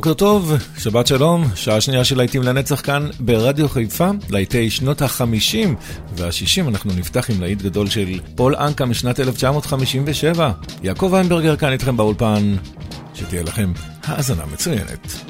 בוקר טוב, שבת שלום, שעה שנייה של להיטים לנצח כאן ברדיו חיפה, להיטי שנות ה-50 וה-60, אנחנו נפתח עם להיט גדול של פול אנקה משנת 1957. יעקב ויינברגר כאן איתכם באולפן, שתהיה לכם האזנה מצוינת.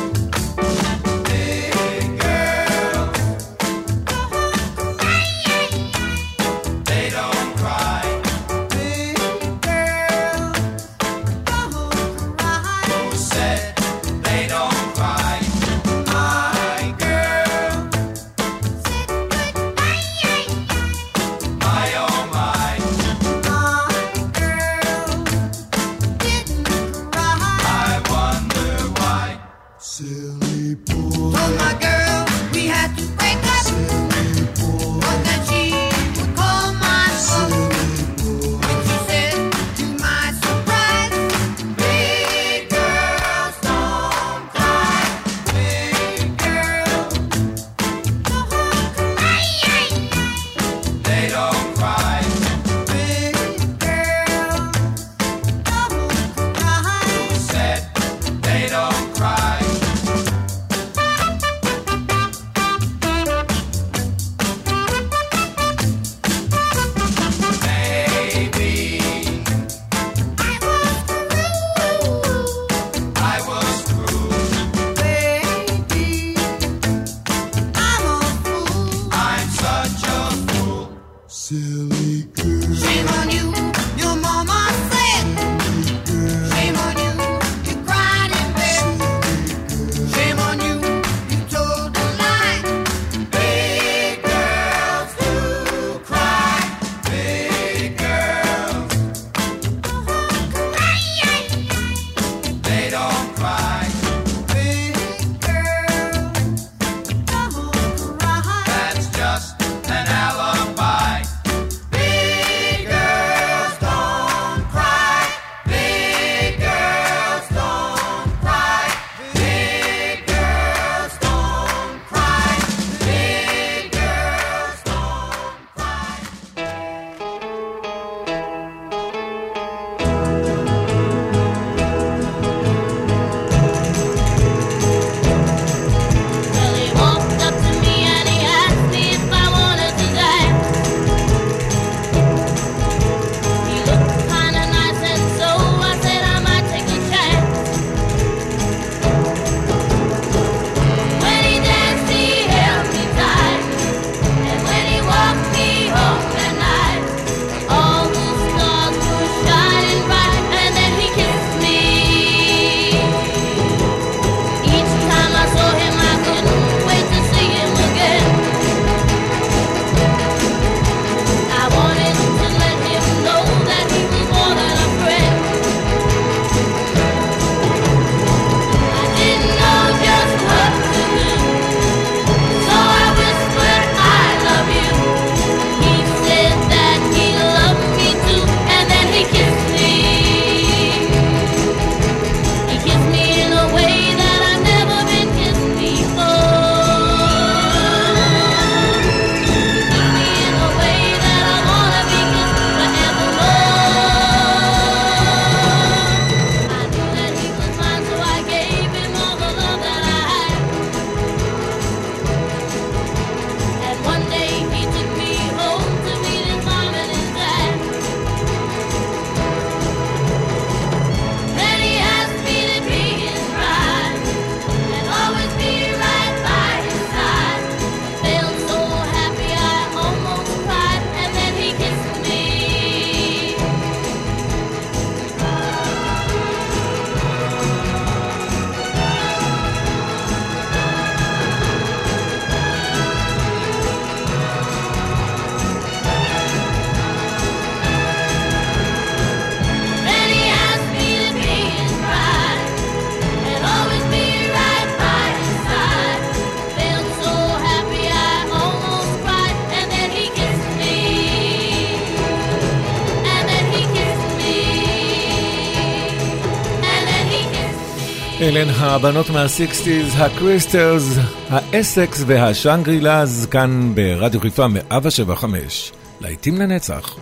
הן הבנות מה-60's, הקריסטרס, האסקס והשאנגרילאז, כאן ברדיו חיפה 175. להיטים לנצח.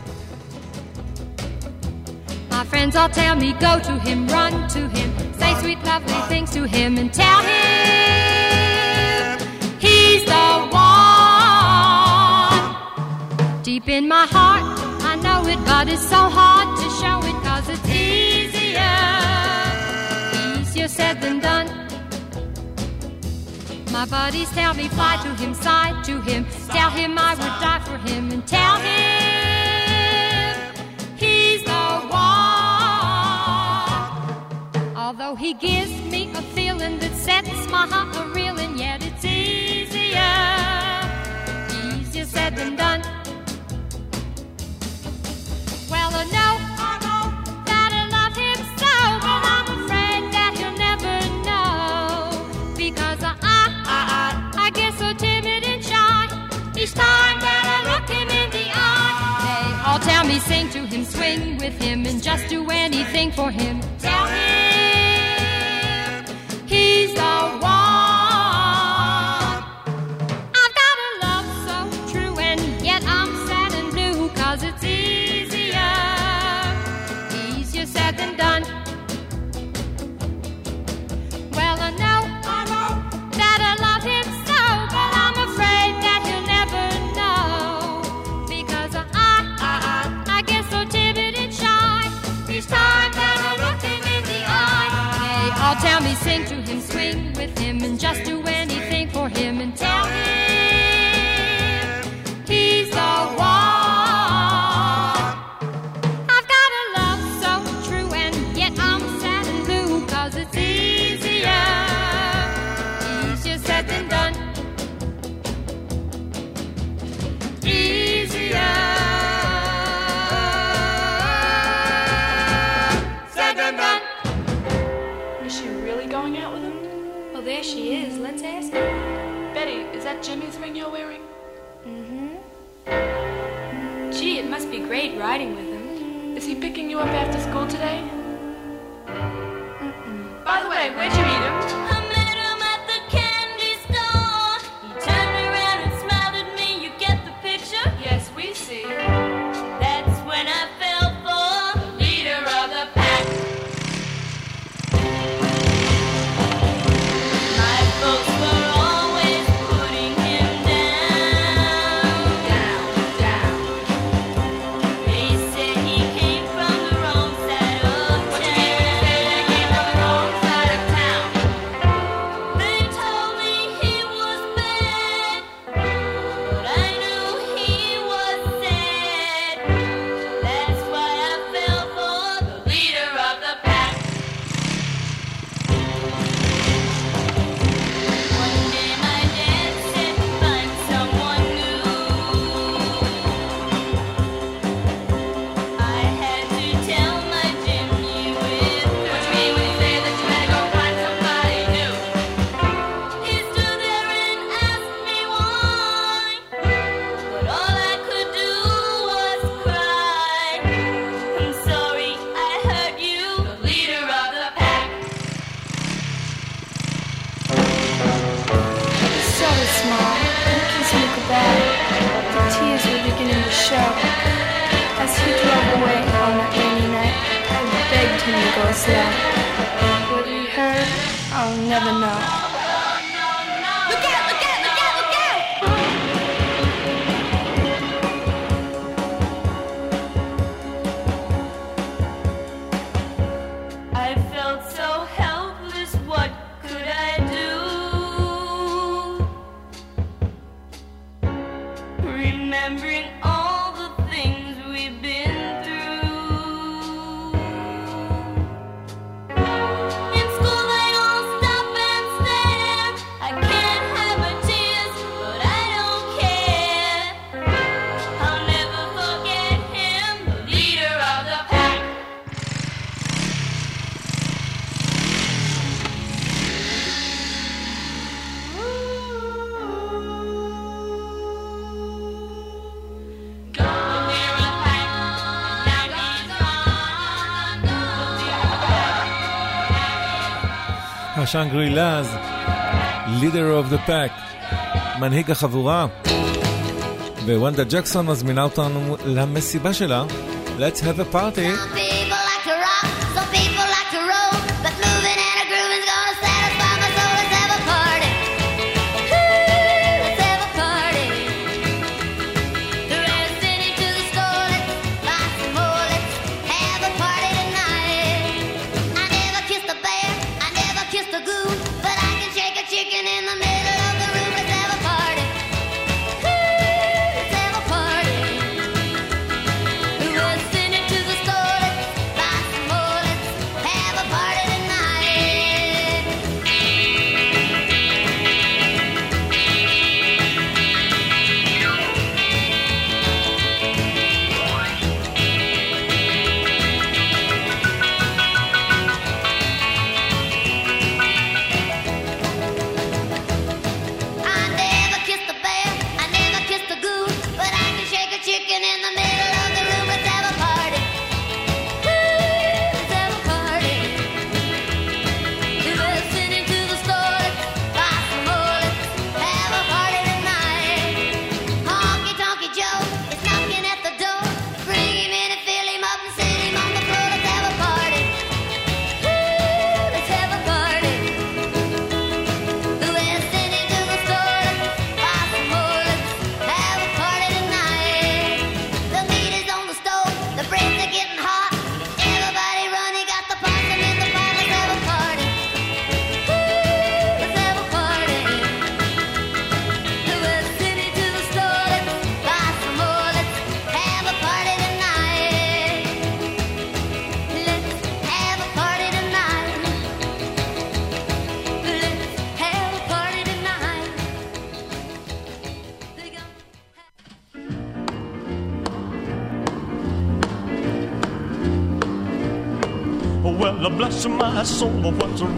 friends all tell me go to him, run to him, say sweet lovely things to him and tell him he's the one. Deep in my heart, I know it, but it's so hard to easier said than done. My buddies tell me fly to him, side to him, tell him I would die for him, and tell him he's the one. Although he gives me a feeling that sets my heart a reeling, yet it's easier, easier said than done. Well, I know. Sing sang to him, swing with him, and just do anything for him. Tell him he's the one. with him in just a way. up after השאנגרי לאז, leader of the pack, מנהיג החבורה. ווונדה ג'קסון מזמינה אותנו למסיבה שלה, let's have a party.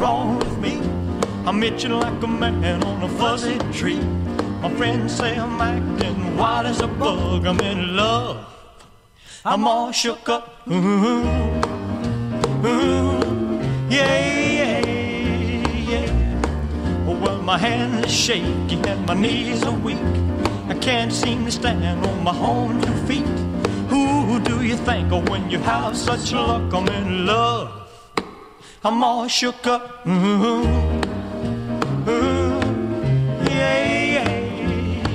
Wrong with me? I'm itching like a man on a fuzzy tree. My friends say I'm acting wild as a bug. I'm in love. I'm all shook up. Ooh, ooh, yeah, yeah, yeah. Oh, well, my hands are shaky and my knees are weak. I can't seem to stand on my own two feet. Who do you think of when you have such luck? I'm in love. I'm all shook up. Ooh, ooh, yeah, yeah,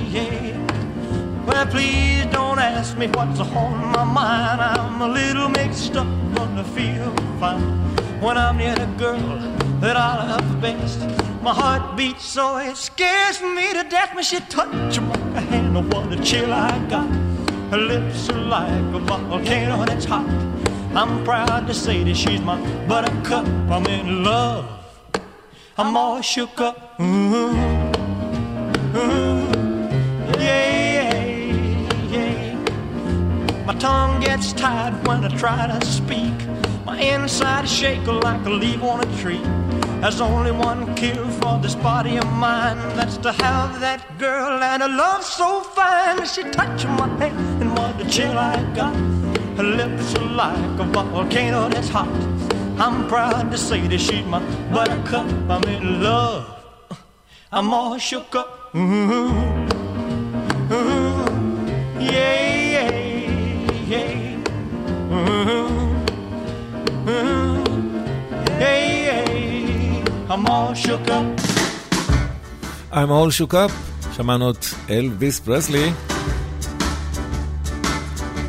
yeah. Well, please don't ask me what's on my mind. I'm a little mixed up, but I feel fine when I'm near the girl that I love best. My heart beats so it scares me to death when she touches my hand. Oh, what a chill I got. Her lips are like a volcano that's hot. I'm proud to say that she's my buttercup. I'm in love. I'm all shook up. Ooh, ooh, yeah, yeah, yeah. My tongue gets tied when I try to speak. My inside is like a leaf on a tree. There's only one cure for this body of mine. That's to have that girl and a love so fine. She touching my hand and what a chill I got. Her lips are like a volcano that's hot. I'm proud to say that she's my buttercup. I'm in love. I'm all shook up. Ooh, ooh, yeah, yeah, yeah. Ooh, ooh, yeah, yeah. I'm all shook up. I'm all shook up, שמענו את אלוויס פרסלי.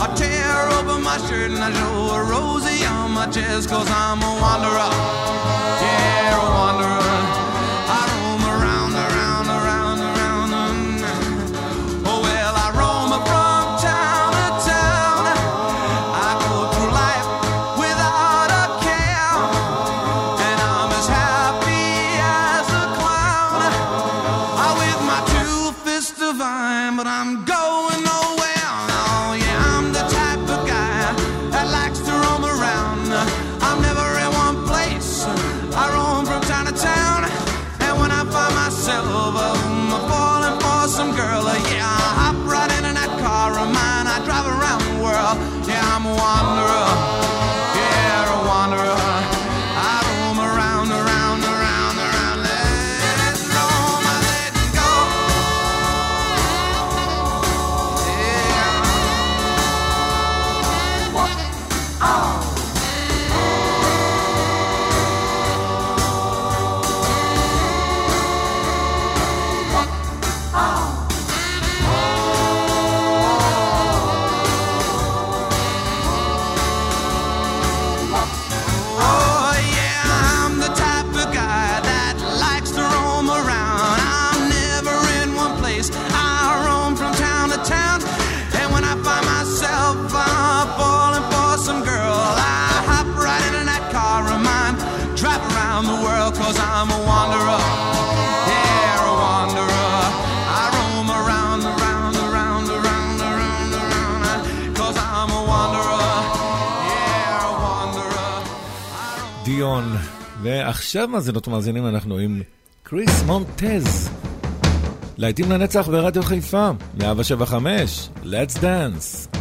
I tear open my shirt and I show a rosy on my chest, cause I'm a wanderer. Yeah, cause I'm a wanderer. Yeah, a wanderer. I roam around, around, around, around, around, cause I'm a wanderer. Yeah, a wanderer. ועכשיו מאזינות ומאזינים אנחנו עם קריס מונטז. להיטים לנצח ברדיו חיפה, 175, Let's Dance.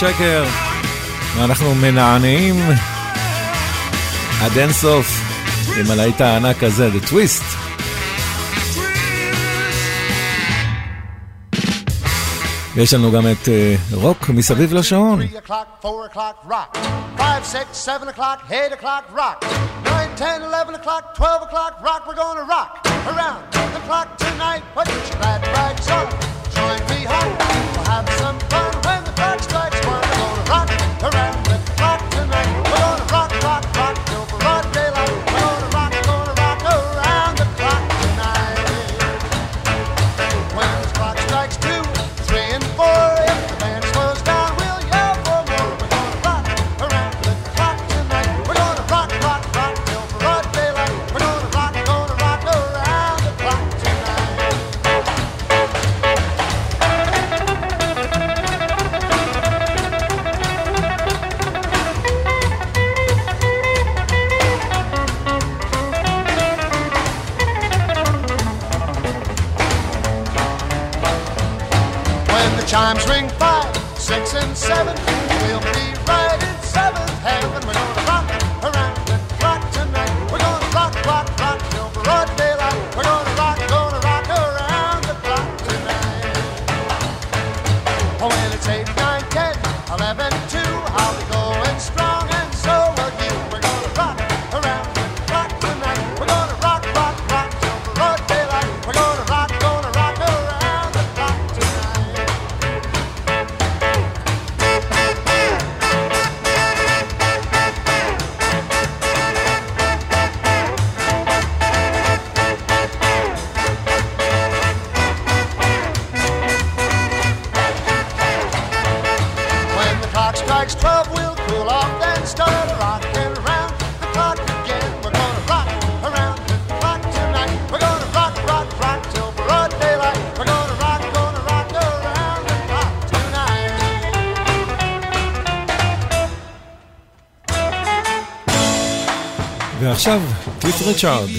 צ'קר, ואנחנו מנענעים עד אינסוף עם הלהיט הענק הזה, The Twist. יש לנו גם את רוק מסביב לשעון. around the clock tonight, put your glad rags on. Join me home, we'll have chimes ring five, six, and seven, ריצ'ארד,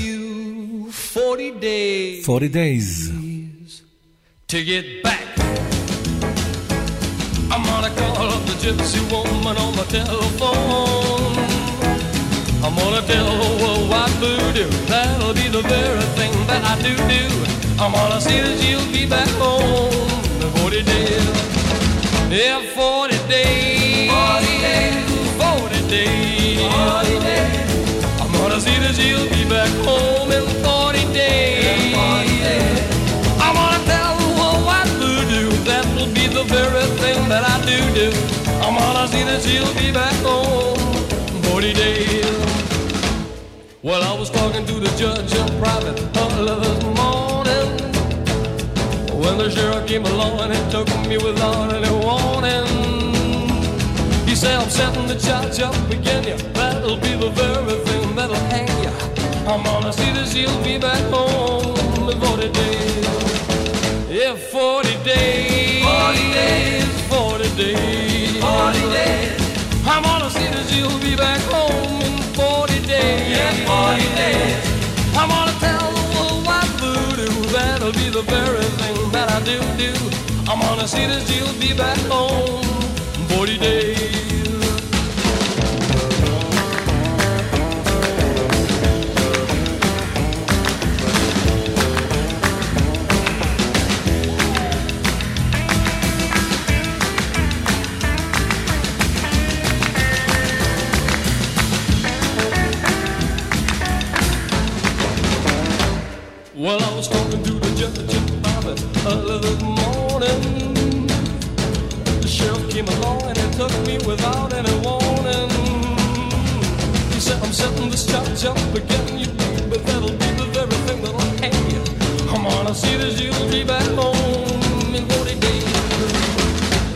40 days 40 Days. to get back. I'm gonna call up the gypsy woman on my telephone. I'm gonna tell her what white voodoo, that'll be the very thing that I do do. I'm gonna see that she'll be back home in 40 days. Yeah, 40 days. 40 days. 40 days. 40 days. That she'll be back home in 40 days. 40. I'm gonna tell her what white voodoo, that will be the very thing that I do do. I'm gonna see that she'll be back home in 40 days. Well, I was talking to the judge in private early this morning. When the sheriff came along and took me without any warning. He said, I'm setting the charge up again, yeah. That'll be the very thing that'll hang. I'm gonna see that she'll be back home in 40 days. Yeah, 40 days. 40 days. 40 days. 40 days. I'm gonna see that she'll be back home in 40 days. Yeah, 40 days. I'm gonna tell the world white voodoo that'll be the very thing that I do do. I'm gonna see that she'll be back home in 40 days. I'm setting this chop chop again, you but that'll be the very thing that'll hang you. I'm gonna see that you'll be back home in 40 days.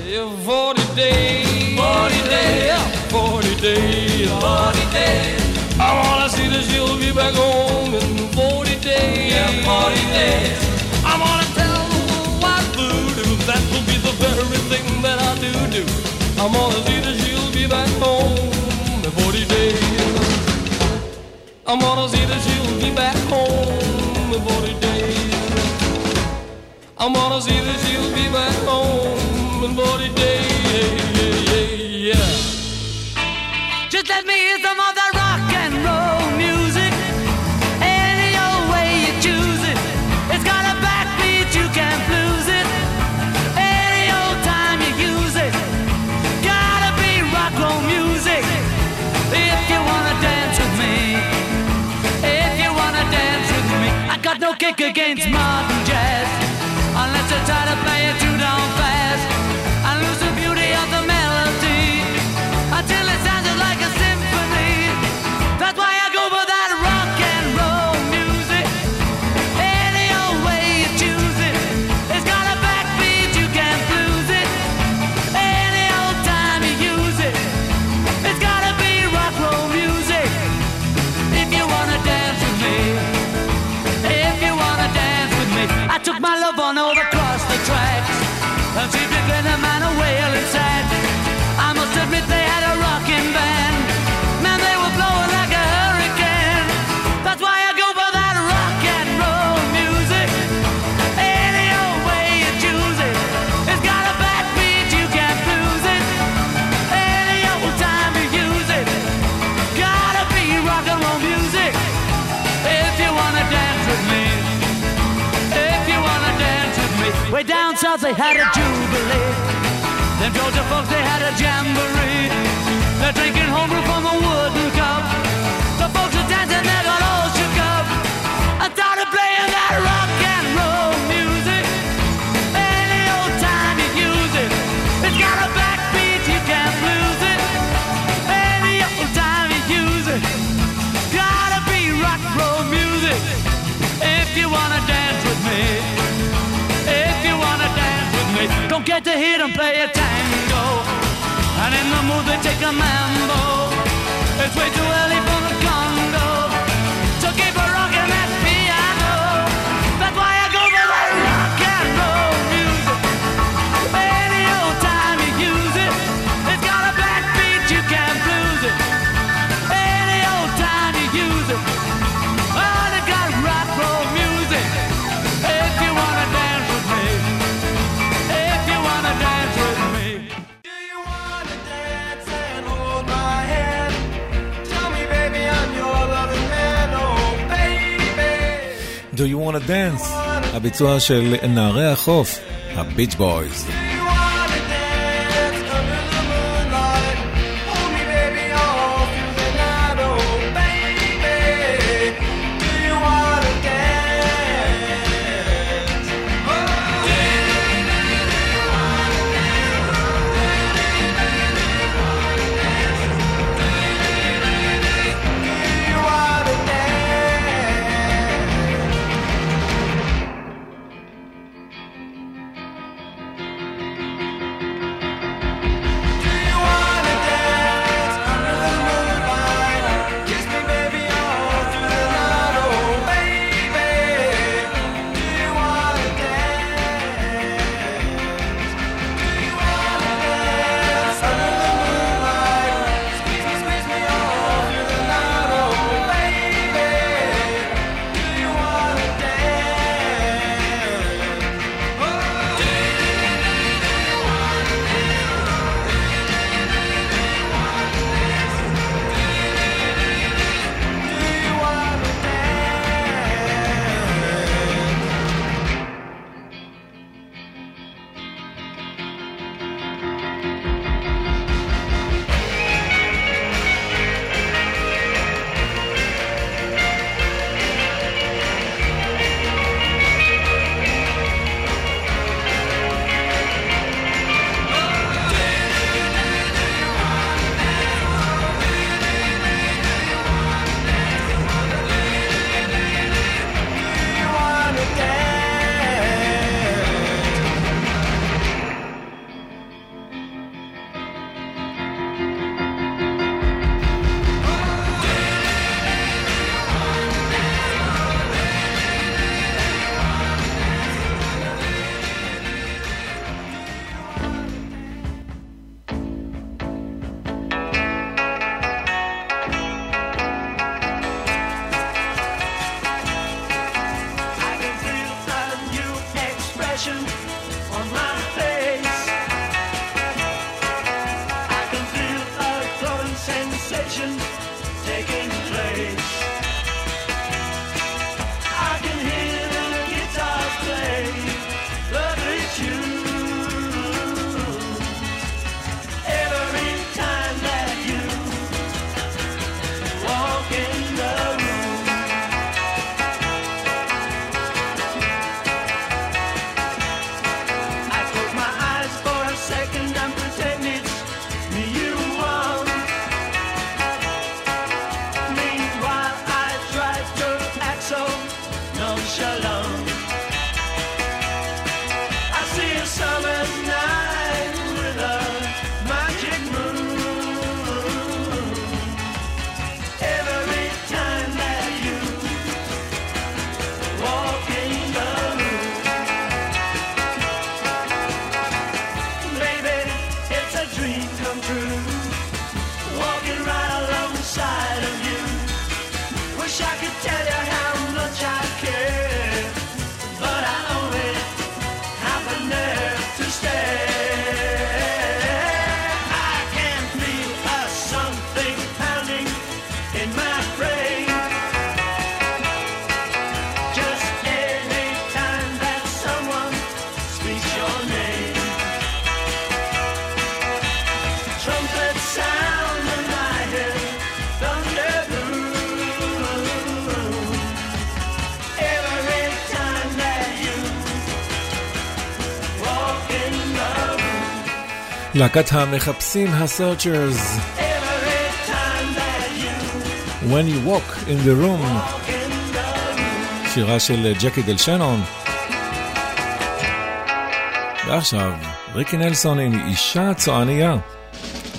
Yeah, 40 days. 40 days. Yeah, 40 days. 40 days. I wanna see that you'll be back home in 40 days. Yeah, 40 days. I'm gonna tell the white voodoo that will be the very thing that I do do. I'm gonna see that you'll be back home. I'm gonna see that she'll be back home before the day. I'm gonna see that she'll be back home before the day. Yeah, yeah, yeah. Just let me hear some of kick against modern they had a jubilee. Them Georgia folks, they had a jam. take a mambo. It's way too Do You Wanna Dance, הביצוע של נערי החוף, הביץ' בויז. להקת המחפשים הסרצ'רס When You Walk in the Room. שירה של ג'קי דל שנון ועכשיו ריקי נלסון עם אישה צועניה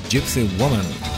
ג'יפסי וומן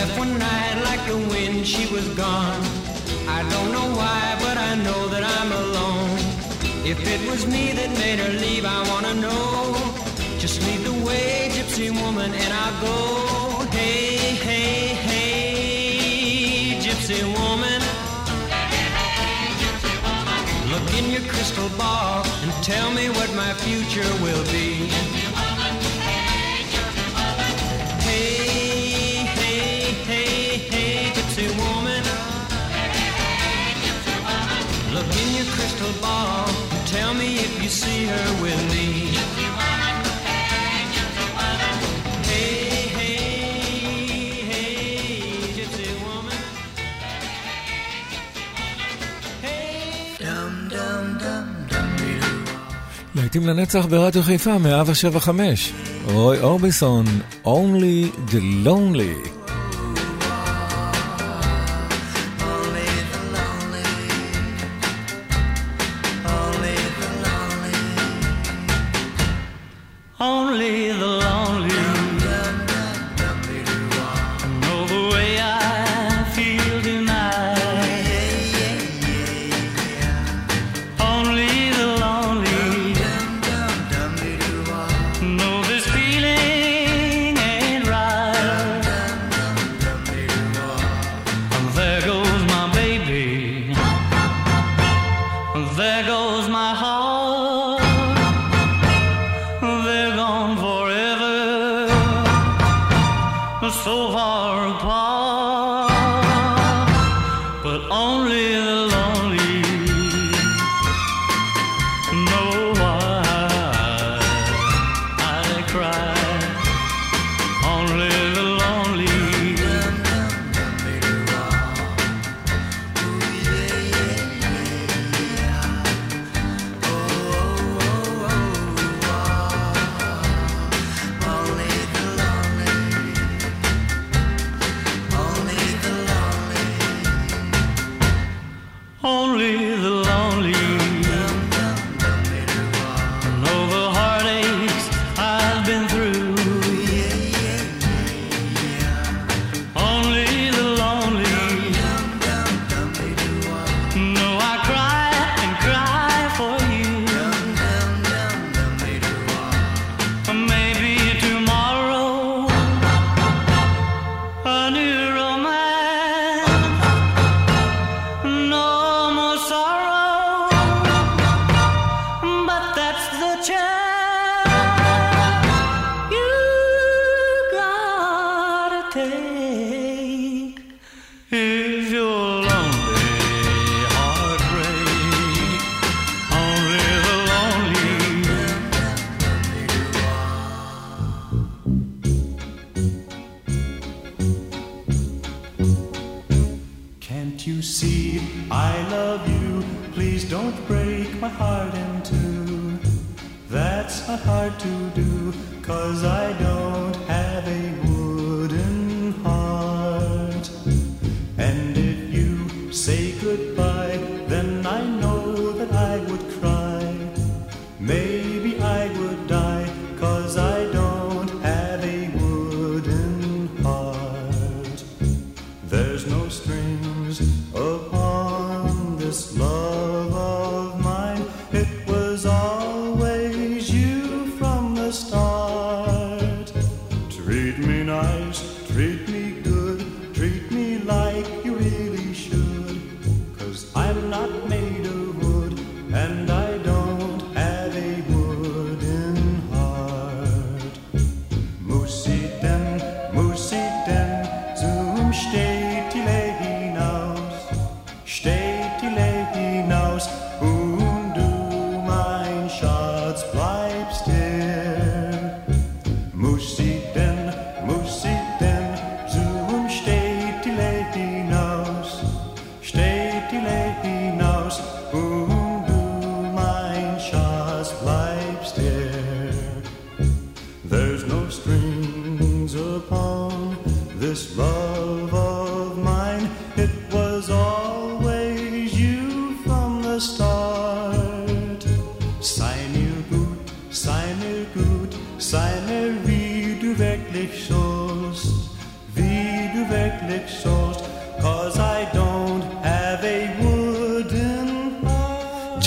left one night like the wind, she was gone. I don't know why, but I know that I'm alone. If it was me that made her leave, I wanna know. Just lead the way, gypsy woman, and I'll go. Hey, hey, hey, gypsy woman. Look in your crystal ball and tell me what my future will be. crystal ball. Tell me if you see her with me. להיטים לנצח ברדיו חיפה, 107.5. רוי אורביסון, Only the Lonely.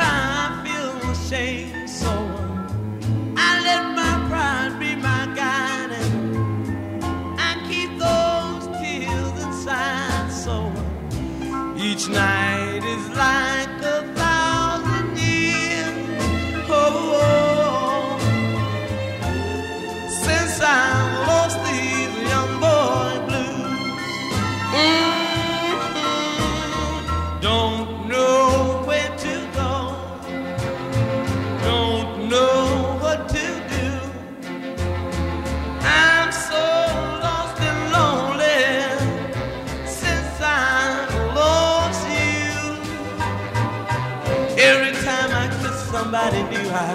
if somebody new, I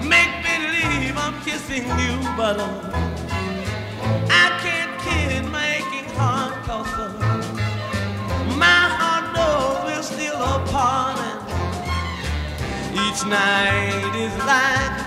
make believe I'm kissing you, but I can't kid making heart my heart knows we're still apart. And each night is like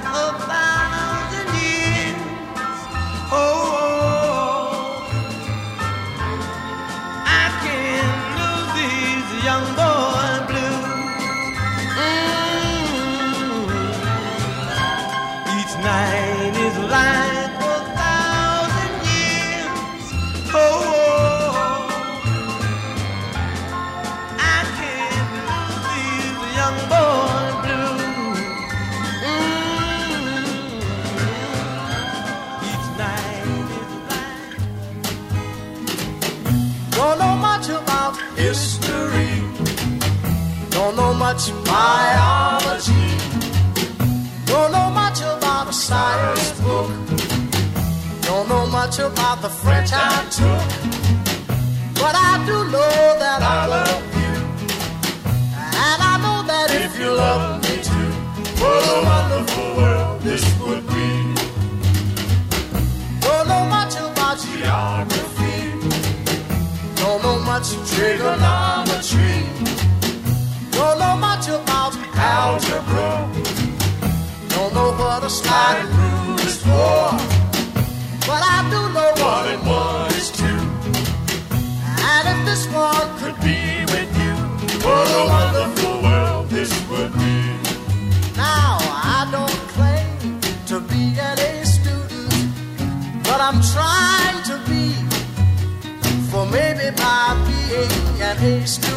biology. Don't know much about a science book. Don't know much about the French I took. But I do know that I love you. And I know that if you love me too, what a wonderful world this would be. Don't know much about geography. Don't know much trigonometry. Much about algebra. Don't know what a sliding rule is for. But I do know one and one is two. And if this one could be with you, what a wonderful world this would be. Now, I don't claim to be an A student, but I'm trying to be. hey student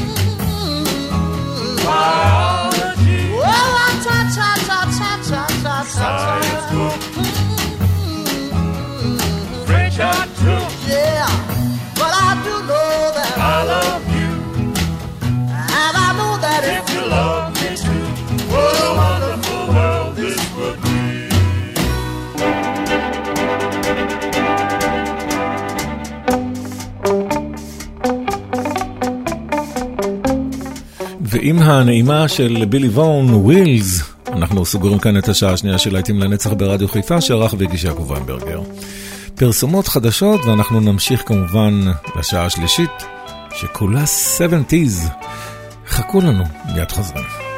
Yeah, but I do know that I love ועם הנעימה של בילי וון, ווילס, אנחנו סוגרים כאן את השעה השנייה של להיטים לנצח ברדיו חיפה, שערך והגיש יעקב ויינברגר. פרסומות חדשות, ואנחנו נמשיך כמובן לשעה השלישית, שכולה 70's. חכו לנו, מיד חוזרים.